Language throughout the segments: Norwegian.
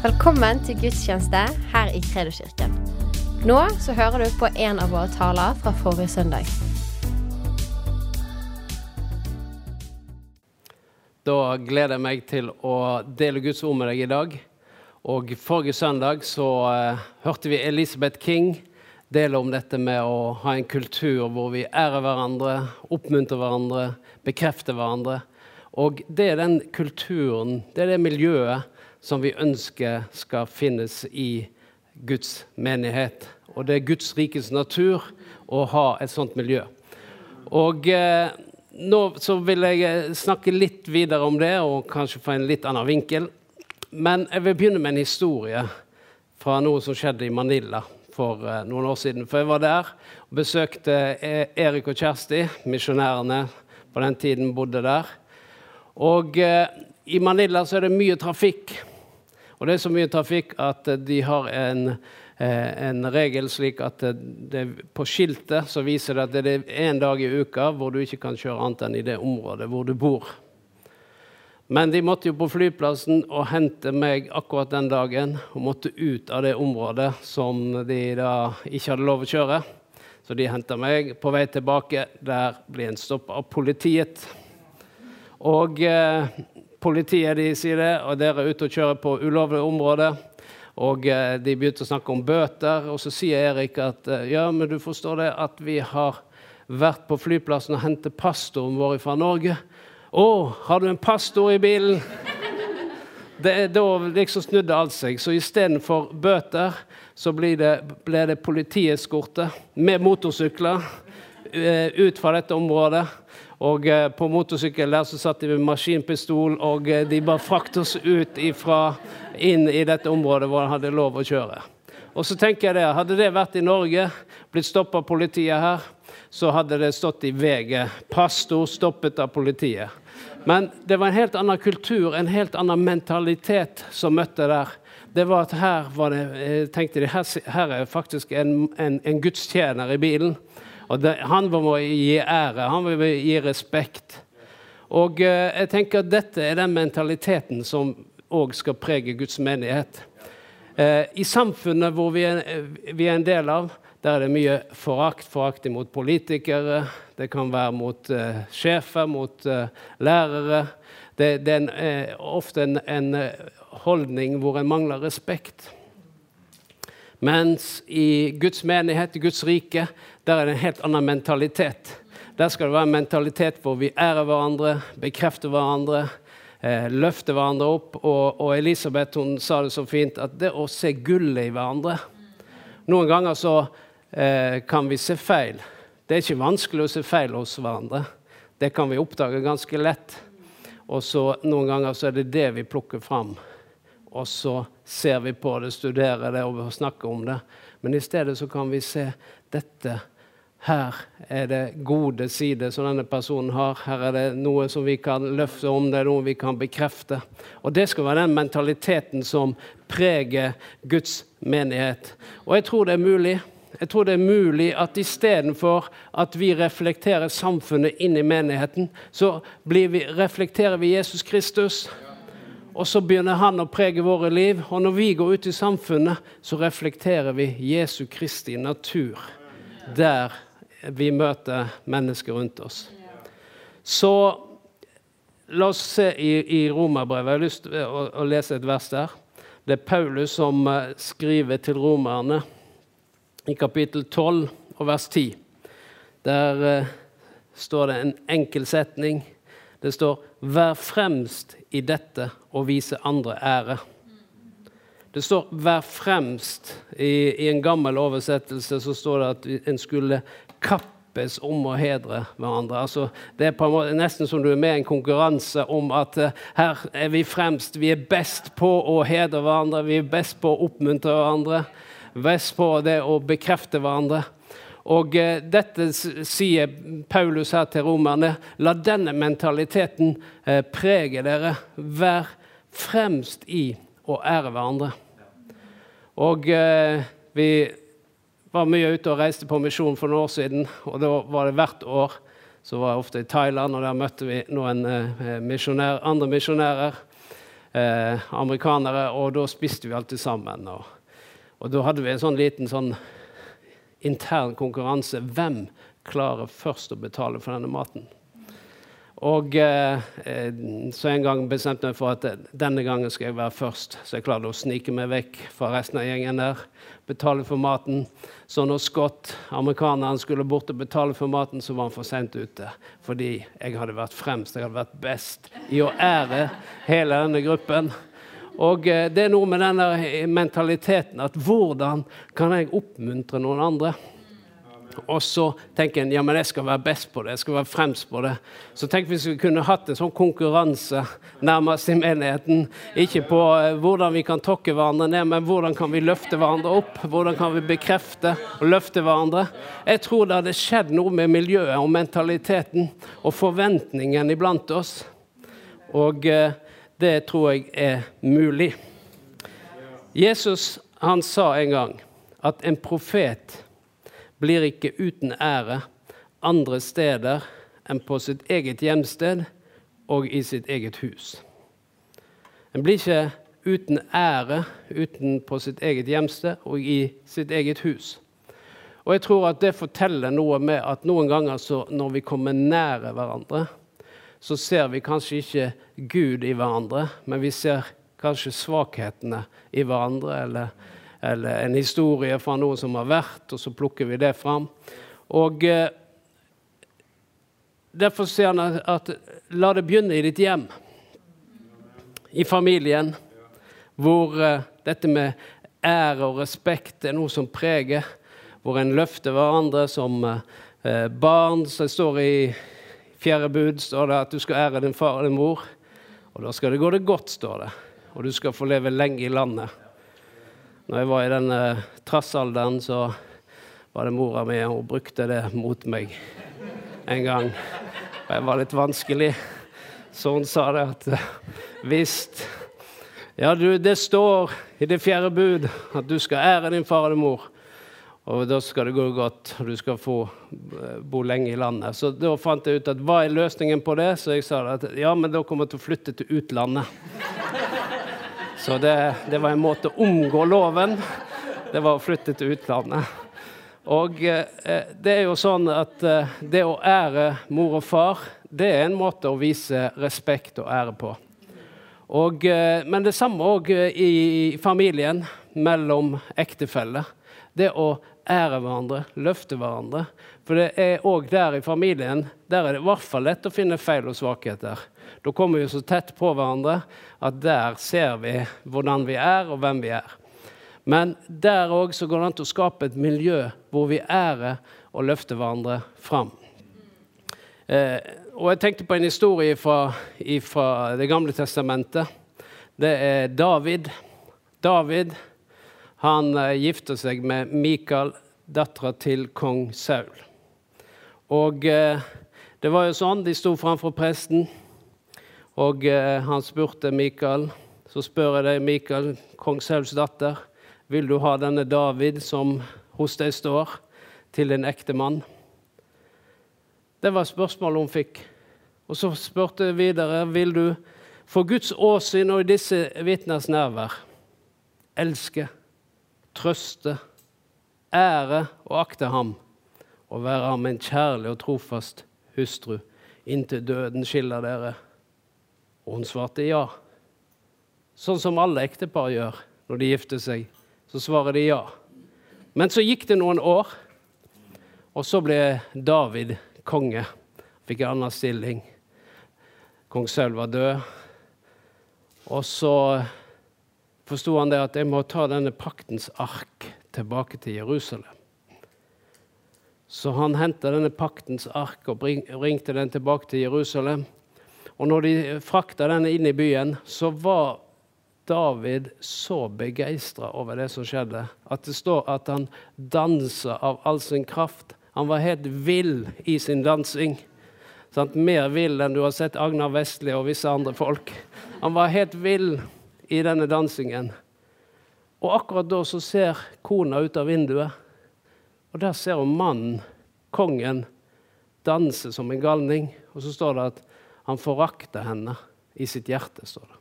Velkommen til gudstjeneste her i Kredoskirken. Nå så hører du på en av våre taler fra forrige søndag. Da gleder jeg meg til å dele Guds ord med deg i dag. Og Forrige søndag så uh, hørte vi Elisabeth King dele om dette med å ha en kultur hvor vi ærer hverandre, oppmuntrer hverandre, bekrefter hverandre. Og det er den kulturen, det er det miljøet som vi ønsker skal finnes i Guds menighet. Og det er Guds rikes natur å ha et sånt miljø. Og eh, nå så vil jeg eh, snakke litt videre om det, og kanskje få en litt annen vinkel. Men jeg vil begynne med en historie fra noe som skjedde i Manila for eh, noen år siden. For jeg var der og besøkte eh, Erik og Kjersti, misjonærene på den tiden bodde der. Og eh, i Manila så er det mye trafikk. Og det er så mye trafikk at eh, de har en, eh, en regel slik at eh, det, på skiltet så viser det at det er en dag i uka hvor du ikke kan kjøre annet enn i det området hvor du bor. Men de måtte jo på flyplassen og hente meg akkurat den dagen og måtte ut av det området som de da ikke hadde lov å kjøre. Så de henta meg. På vei tilbake der blir en stoppa av politiet. Og politiet de sier det, og dere er ute og kjører på ulovlig område. Og eh, de begynte å snakke om bøter, og så sier Erik at eh, ja, men du forstår det at vi har vært på flyplassen og hentet pastoren vår fra Norge. Å, har du en pastor i bilen? Det, da liksom snudde alt seg. Så istedenfor bøter så ble det, ble det politieskorte med motorsykler eh, ut fra dette området. Og eh, på motorsykkel der så satt de med maskinpistol, og eh, de bare fraktet oss ut ifra, inn i dette området hvor han hadde lov å kjøre. Og så tenker jeg det, Hadde det vært i Norge, blitt stoppet av politiet her, så hadde det stått i VG 'Pastor stoppet av politiet'. Men det var en helt annen kultur, en helt annen mentalitet som møtte der. Det var at her var det, tenkte de, her, her er faktisk en, en, en gudstjener i bilen. Og det, han må gi ære, han vil gi respekt. Og eh, jeg tenker at dette er den mentaliteten som òg skal prege Guds menighet. Eh, I samfunnet hvor vi er, vi er, en del av, der er det mye forakt. Forakt mot politikere, det kan være mot eh, sjefer, mot eh, lærere. Det, det er en, eh, ofte en, en holdning hvor en mangler respekt. Mens i Guds menighet, i Guds rike, der er det en helt annen mentalitet. Der skal det være en mentalitet hvor vi ærer hverandre, bekrefter hverandre, eh, løfter hverandre opp. Og, og, Elisabeth hun sa det så fint at det å se gullet i hverandre Noen ganger så eh, kan vi se feil. Det er ikke vanskelig å se feil hos hverandre. Det kan vi oppdage ganske lett. Og så noen ganger så er det det vi plukker fram og så ser vi på det, studerer det og snakker om det. Men i stedet så kan vi se dette. Her er det gode sider som denne personen har. Her er det noe som vi kan løfte om, det er noe vi kan bekrefte. Og det skal være den mentaliteten som preger Guds menighet. Og jeg tror det er mulig. Jeg tror det er mulig at istedenfor at vi reflekterer samfunnet inn i menigheten, så vi, reflekterer vi Jesus Kristus. Og så begynner han å prege våre liv. Og når vi går ut i samfunnet, så reflekterer vi Jesu Kristi natur der vi møter mennesker rundt oss. Så la oss se i, i Romerbrevet. Jeg har lyst til å, å, lese et vers der. Det er Paulus som eh, skriver til romerne i kapittel 12 og vers 10. Der uh, står det en enkel setning. Det står 'Vær fremst i dette og vise andre ære'. Det står 'vær fremst'. I, I, en gammel oversettelse så står det at en skulle kappes om å hedre hverandre. Altså, det er måte nesten som du er med i en konkurranse om at uh, her er vi fremst. Vi er best på å hedre hverandre, vi er best på å oppmuntre hverandre. Best på det å bekrefte hverandre. Og eh, dette sier Paulus her til romerne. La denne mentaliteten eh, prege dere. Vær fremst i å ære hverandre. Og eh, vi var mye ute og reiste på misjon for noen år siden, og da var det hvert år. Så var jeg ofte i Thailand, og der møtte vi noen misjonær, andre misjonærer. eh, amerikanere, og da spiste vi alltid sammen. Og, og da hadde vi en sånn liten sånn intern konkurranse. Hvem klarer først å betale for denne maten? Og eh, Så en gang bestemte jeg meg for at eh, denne gangen skal jeg være først. Så jeg klarte å snike meg vekk fra resten av gjengen der. Betale for maten. Så når Scott, amerikaneren, skulle bort og betale for maten, så var han for sent ute. Fordi jeg hadde vært fremst, jeg hadde vært best i å ære hele denne gruppen. Og eh, det er noe med denne mentaliteten at hvordan kan jeg oppmuntre noen andre? Og så tenker en ja, men jeg skal være best på det, jeg skal være fremst på det. Så tenk hvis vi kunne hatt en sånn konkurranse nærmest i menigheten. Ikke på uh, hvordan vi kan tokke hverandre ned, men hvordan kan vi løfte hverandre opp? Hvordan kan vi bekrefte og løfte hverandre? Jeg tror det hadde skjedd noe med miljøet og mentaliteten og forventningen iblant oss. Og uh, det tror jeg er mulig. Jesus han sa en gang at en profet blir ikke uten ære andre steder enn på sitt eget hjemsted og i sitt eget hus. En blir ikke uten ære uten på sitt eget hjemsted og i sitt eget hus. Og jeg tror at det forteller noe med at noen ganger når vi kommer nære hverandre, så ser vi kanskje ikke Gud i hverandre, men vi ser kanskje svakhetene i hverandre, eller eller en historie fra noen som har vært, og så plukker vi det fram. Og eh, Derfor sier han at, la det begynne i ditt hjem, i familien, hvor eh, dette med ære og respekt er noe som preger, hvor en løfter hverandre som eh, barn. som står i fjerde bud står det at du skal ære din far og din mor. Og da skal det gå det godt, står det. Og du skal få leve lenge i landet. Når jeg var i den uh, trassalderen, så var det mora mi, hun brukte det mot meg en gang. Og jeg var litt vanskelig. Så hun sa det at uh, visst Ja, du, det står i det fjerde bud at du skal ære din far og din mor. Og da skal det gå godt, du skal få uh, bo lenge i landet. Så da fant jeg ut at hva er løsningen på det? Så jeg sa at ja, men da kommer jeg til å flytte til utlandet. Så det, det, var en måte å omgå loven. Det var å flytte til utlandet. Og eh, det er jo sånn at eh, det å ære mor og far, det er en måte å vise respekt og ære på. Og, eh, men det samme òg eh, i familien, mellom ektefeller. Det å ære hverandre, løfte hverandre. For det er òg der i familien der er det i hvert fall lett å finne feil og svakheter. Da kommer vi så tett på hverandre at der ser vi hvordan vi er, og hvem vi er. Men der òg går det an til å skape et miljø hvor vi ærer og løfter hverandre fram. Eh, og jeg tenkte på en historie fra, Det gamle testamentet. Det er David. David han eh, gifter seg med Mikael, dattera til kong Saul. Og eh, det var jo sånn, de sto framfor presten. Og eh, han spurte Mikael. Så spør jeg deg, Mikael, kong Sauls datter, vil du ha denne David som hos deg står, til din ektemann? Det var spørsmålet hun fikk. Og så spurte jeg videre, vil du for Guds åsyn og i disse vitners nærvær elske, trøste, ære og akte ham og være ham en kjærlig og trofast hustru inntil døden skiller dere? Og hun svarte ja. Sånn som alle ektepar gjør når de gifter seg. Så svarer de ja. Men så gikk det noen år, og så ble David konge. Fikk en annen stilling. Kong Saul var død. Og så forsto han det at jeg må ta denne paktens ark tilbake til Jerusalem. Så han henta denne paktens ark og ringte den tilbake til Jerusalem. Og når de frakta denne inn i byen, så var David så begeistra over det som skjedde, at det står at han dansa av all sin kraft. Han var helt vill i sin dansing. Sant? Mer vill enn du har sett Agnar Vestli og visse andre folk. Han var helt vill i denne dansingen. Og akkurat da så ser kona ut av vinduet, og der ser hun mannen, kongen, danse som en galning. Og så står det at han forakter henne i sitt hjerte, står det.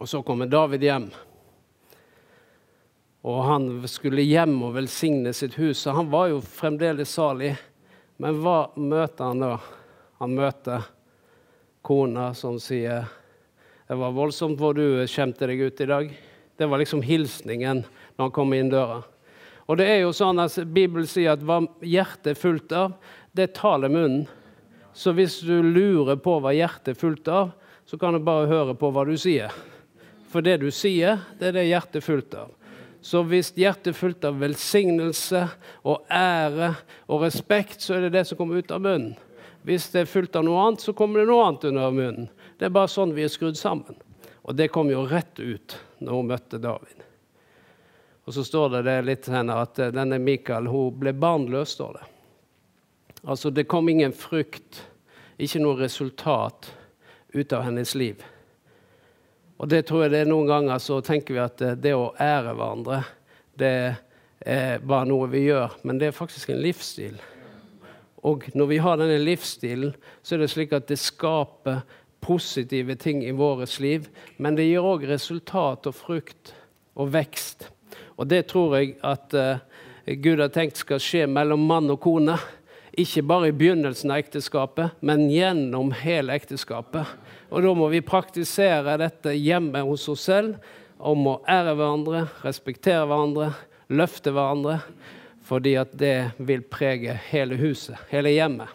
Og så kommer David hjem. Og han skulle hjem og velsigne sitt hus. Så han var jo fremdeles salig. Men hva møter han da? Han møter kona som sier Det var voldsomt hvor du skjemte deg ut i dag. Det var liksom hilsningen når han kom inn døra. Og det er jo sånn at Bibelen sier at hva hjertet er fullt av, det taler munnen. Så hvis du lurer på hva hjertet er fullt av, så kan du bare høre på hva du sier. For det du sier, det er det hjertet er fullt av. Så hvis hjertet er fullt av velsignelse og ære og respekt, så er det det som kommer ut av munnen. Hvis det er fullt av noe annet, så kommer det noe annet under munnen. Det er bare sånn vi er skrudd sammen. Og det kom jo rett ut når hun møtte David. Og så står det, det litt henne at eh, denne Mikael hun ble barnløs, står det. Altså, det kom ingen frukt, ikke noe resultat, ut av hennes liv. Og det tror jeg det er noen ganger så tenker vi at eh, det å ære hverandre, det er bare noe vi gjør, men det er faktisk en livsstil. Og når vi har denne livsstilen, så er det slik at det skaper positive ting i vårt liv, men det gir òg resultat og frukt og vekst. Og det tror jeg at uh, Gud har tenkt skal skje mellom mann og kone. Ikke bare i begynnelsen av ekteskapet, men gjennom hele ekteskapet. Og da må vi praktisere dette hjemme hos oss selv, om å ære hverandre, respektere hverandre, løfte hverandre fordi at det vil prege hele huset, hele hjemmet.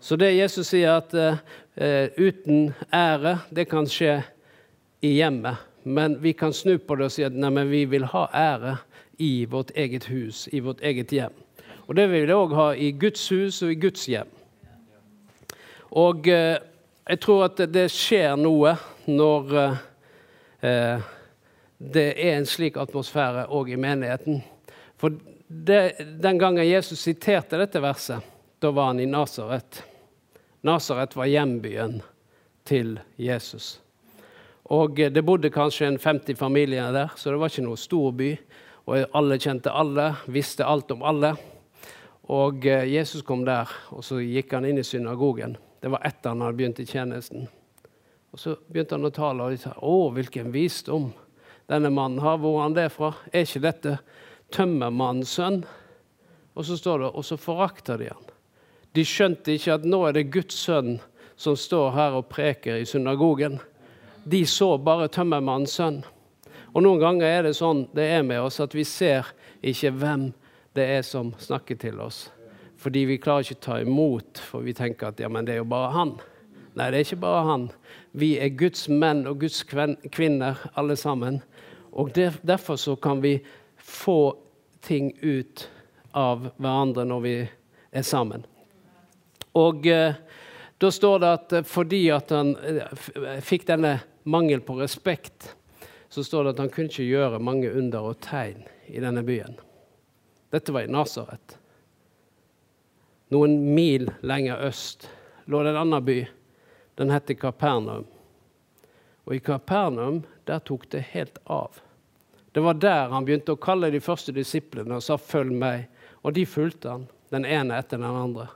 Så det Jesus sier, at uh, uten ære, det kan skje i hjemmet. Men vi kan snu på det og si at nei, vi vil ha ære i vårt eget hus, i vårt eget hjem. Og det vil vi òg ha i Guds hus og i Guds hjem. Og eh, jeg tror at det skjer noe når eh, det er en slik atmosfære òg i menigheten. For det, den gangen Jesus siterte dette verset, da var han i Nasaret. Nasaret var hjembyen til Jesus. Og Det bodde kanskje en 50 familier der, så det var ikke noe stor by. Og alle kjente alle, visste alt om alle. Og eh, Jesus kom der, og så gikk han inn i synagogen. Det var etter han hadde begynt i tjenesten. Og Så begynte han å tale, og de sa 'Å, hvilken visdom denne mannen har. Hvor han det fra? Er ikke dette tømmermannens sønn. Og så står det, og så forakter de han. De skjønte ikke at nå er det Guds sønn som står her og preker i synagogen. De så bare tømmermannens sønn. Og noen ganger er det sånn det er med oss, at vi ser ikke hvem det er som snakker til oss. Fordi vi klarer ikke å ta imot, for vi tenker at ja, men det er jo bare han. Nei, det er ikke bare han. Vi er Guds menn og Guds kvinner, alle sammen. Og derfor så kan vi få ting ut av hverandre når vi er sammen. Og eh, da står det at eh, fordi at han eh, fikk denne mangel på respekt, så står det at han kunne ikke gjøre mange under og tegn i denne byen. Dette var i Nasaret. Noen mil lenger øst lå det en annen by. Den het Kapernaum. Og i Kapernaum der tok det helt av. Det var der han begynte å kalle de første disiplene og sa 'følg meg'. Og de fulgte han, den ene etter den andre.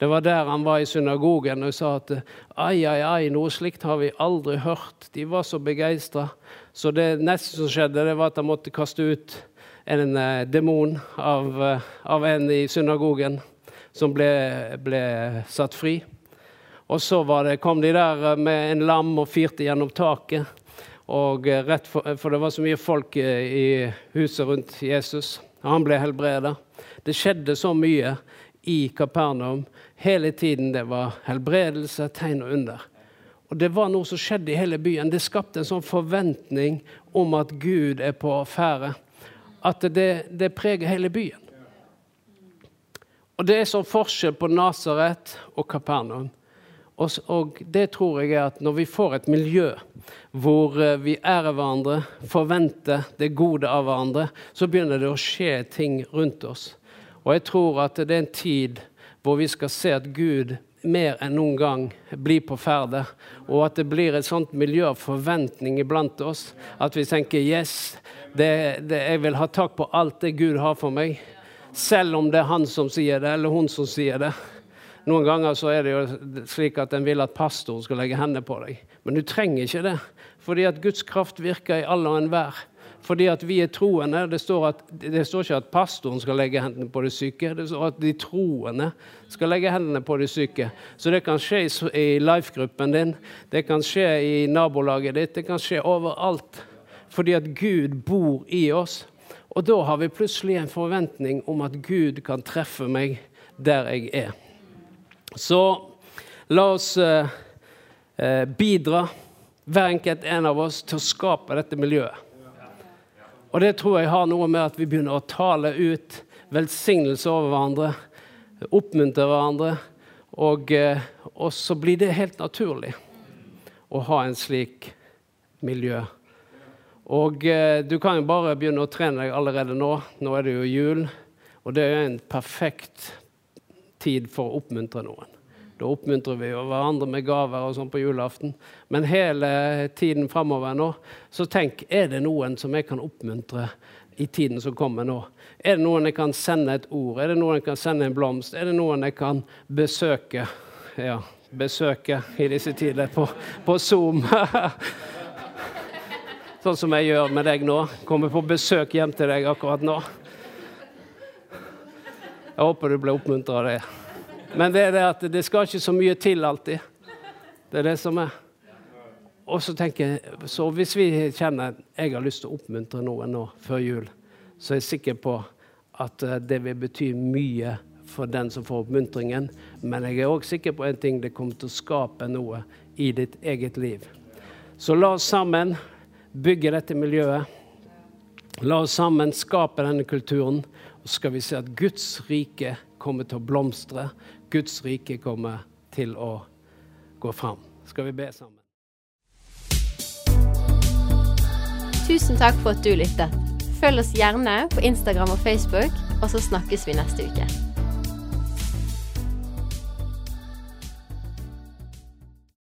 Det var der han var i synagogen og sa at 'ai, ai, ai, noe slikt har vi aldri hørt'. De var så begeistra. Så det neste som skjedde, det var at han måtte kaste ut en uh, demon av, uh, av, en i synagogen som ble, ble satt fri. Og så det, kom de der med en lam og firte gjennom taket. Eh, for, eh, for, det var så mye folk eh, i huset rundt Jesus. Han ble helbreda. Det skjedde så mye i Kapernaum hele tiden. Det var helbredelse, tegn og under. Og det var noe som skjedde i hele byen. Det skapte en sånn forventning om at Gud er på affære. At det, det preger hele byen. Og det er sånn forskjell på Nasaret og Kapernaum. Og, og, det tror jeg er at når vi får et miljø hvor eh, vi ærer hverandre, forventer det gode av hverandre, så begynner det å skje ting rundt oss. Og jeg tror at det er en tid hvor vi skal se at Gud mer enn noen gang blir på ferde, og at det blir et sånt miljø av forventning iblant oss. At vi tenker yes, det, det, jeg vil ha tak på alt det Gud har for meg. Selv om det er han som sier det, eller hun som sier det. Noen ganger så er det jo slik at en vil at pastoren skal legge hendene på deg. Men du trenger ikke det, fordi at Guds kraft virker i alle og enhver. Fordi at vi er troende. Det står, at, det står ikke at pastoren skal legge hendene på de syke. Det står at de troende skal legge hendene på de syke. Så det kan skje i life-gruppen din, det kan skje i nabolaget ditt, det kan skje overalt. Fordi at Gud bor i oss. Og da har vi plutselig en forventning om at Gud kan treffe meg der jeg er. Så la oss eh, eh, bidra, hver enkelt en av oss, til å skape dette miljøet. Og det tror jeg har noe med at vi begynner å tale ut velsignelse over hverandre, oppmuntre hverandre. Og, eh, og så blir det helt naturlig å ha en slik miljø. Og eh, du kan jo bare begynne å trene deg allerede nå. Nå er det jo jul, og det er en perfekt tid for å oppmuntre noen. Da oppmuntrer vi hverandre med gaver og sånn på julaften. Men hele tiden framover nå, så tenk er det noen som jeg kan oppmuntre i tiden som kommer nå? Er det noen jeg kan sende et ord? Er det noen jeg kan sende en blomst? Er det noen jeg kan besøke? Ja, besøke i disse tider på, på Zoom. sånn som jeg gjør med deg nå. Kommer på besøk hjem til deg akkurat nå. Jeg håper du ble oppmuntra av det. Men det er det at det skal ikke så mye til alltid. Det er det som er. Og så tenker jeg, så hvis vi kjenner jeg har lyst til å oppmuntre noen nå før jul, så er jeg sikker på at eh, det vil bety mye for den som får oppmuntringen. Men jeg er òg sikker på en ting det kommer til å skape noe i ditt eget liv. Så la oss sammen bygge dette miljøet. La oss sammen skape denne kulturen. Og så skal vi se at Guds rike kommer til å blomstre. Guds rike kommer til å gå fram. Skal vi be sammen? Tusen takk for at du lyttet. Følg oss gjerne på Instagram og Facebook, og så snakkes vi neste uke.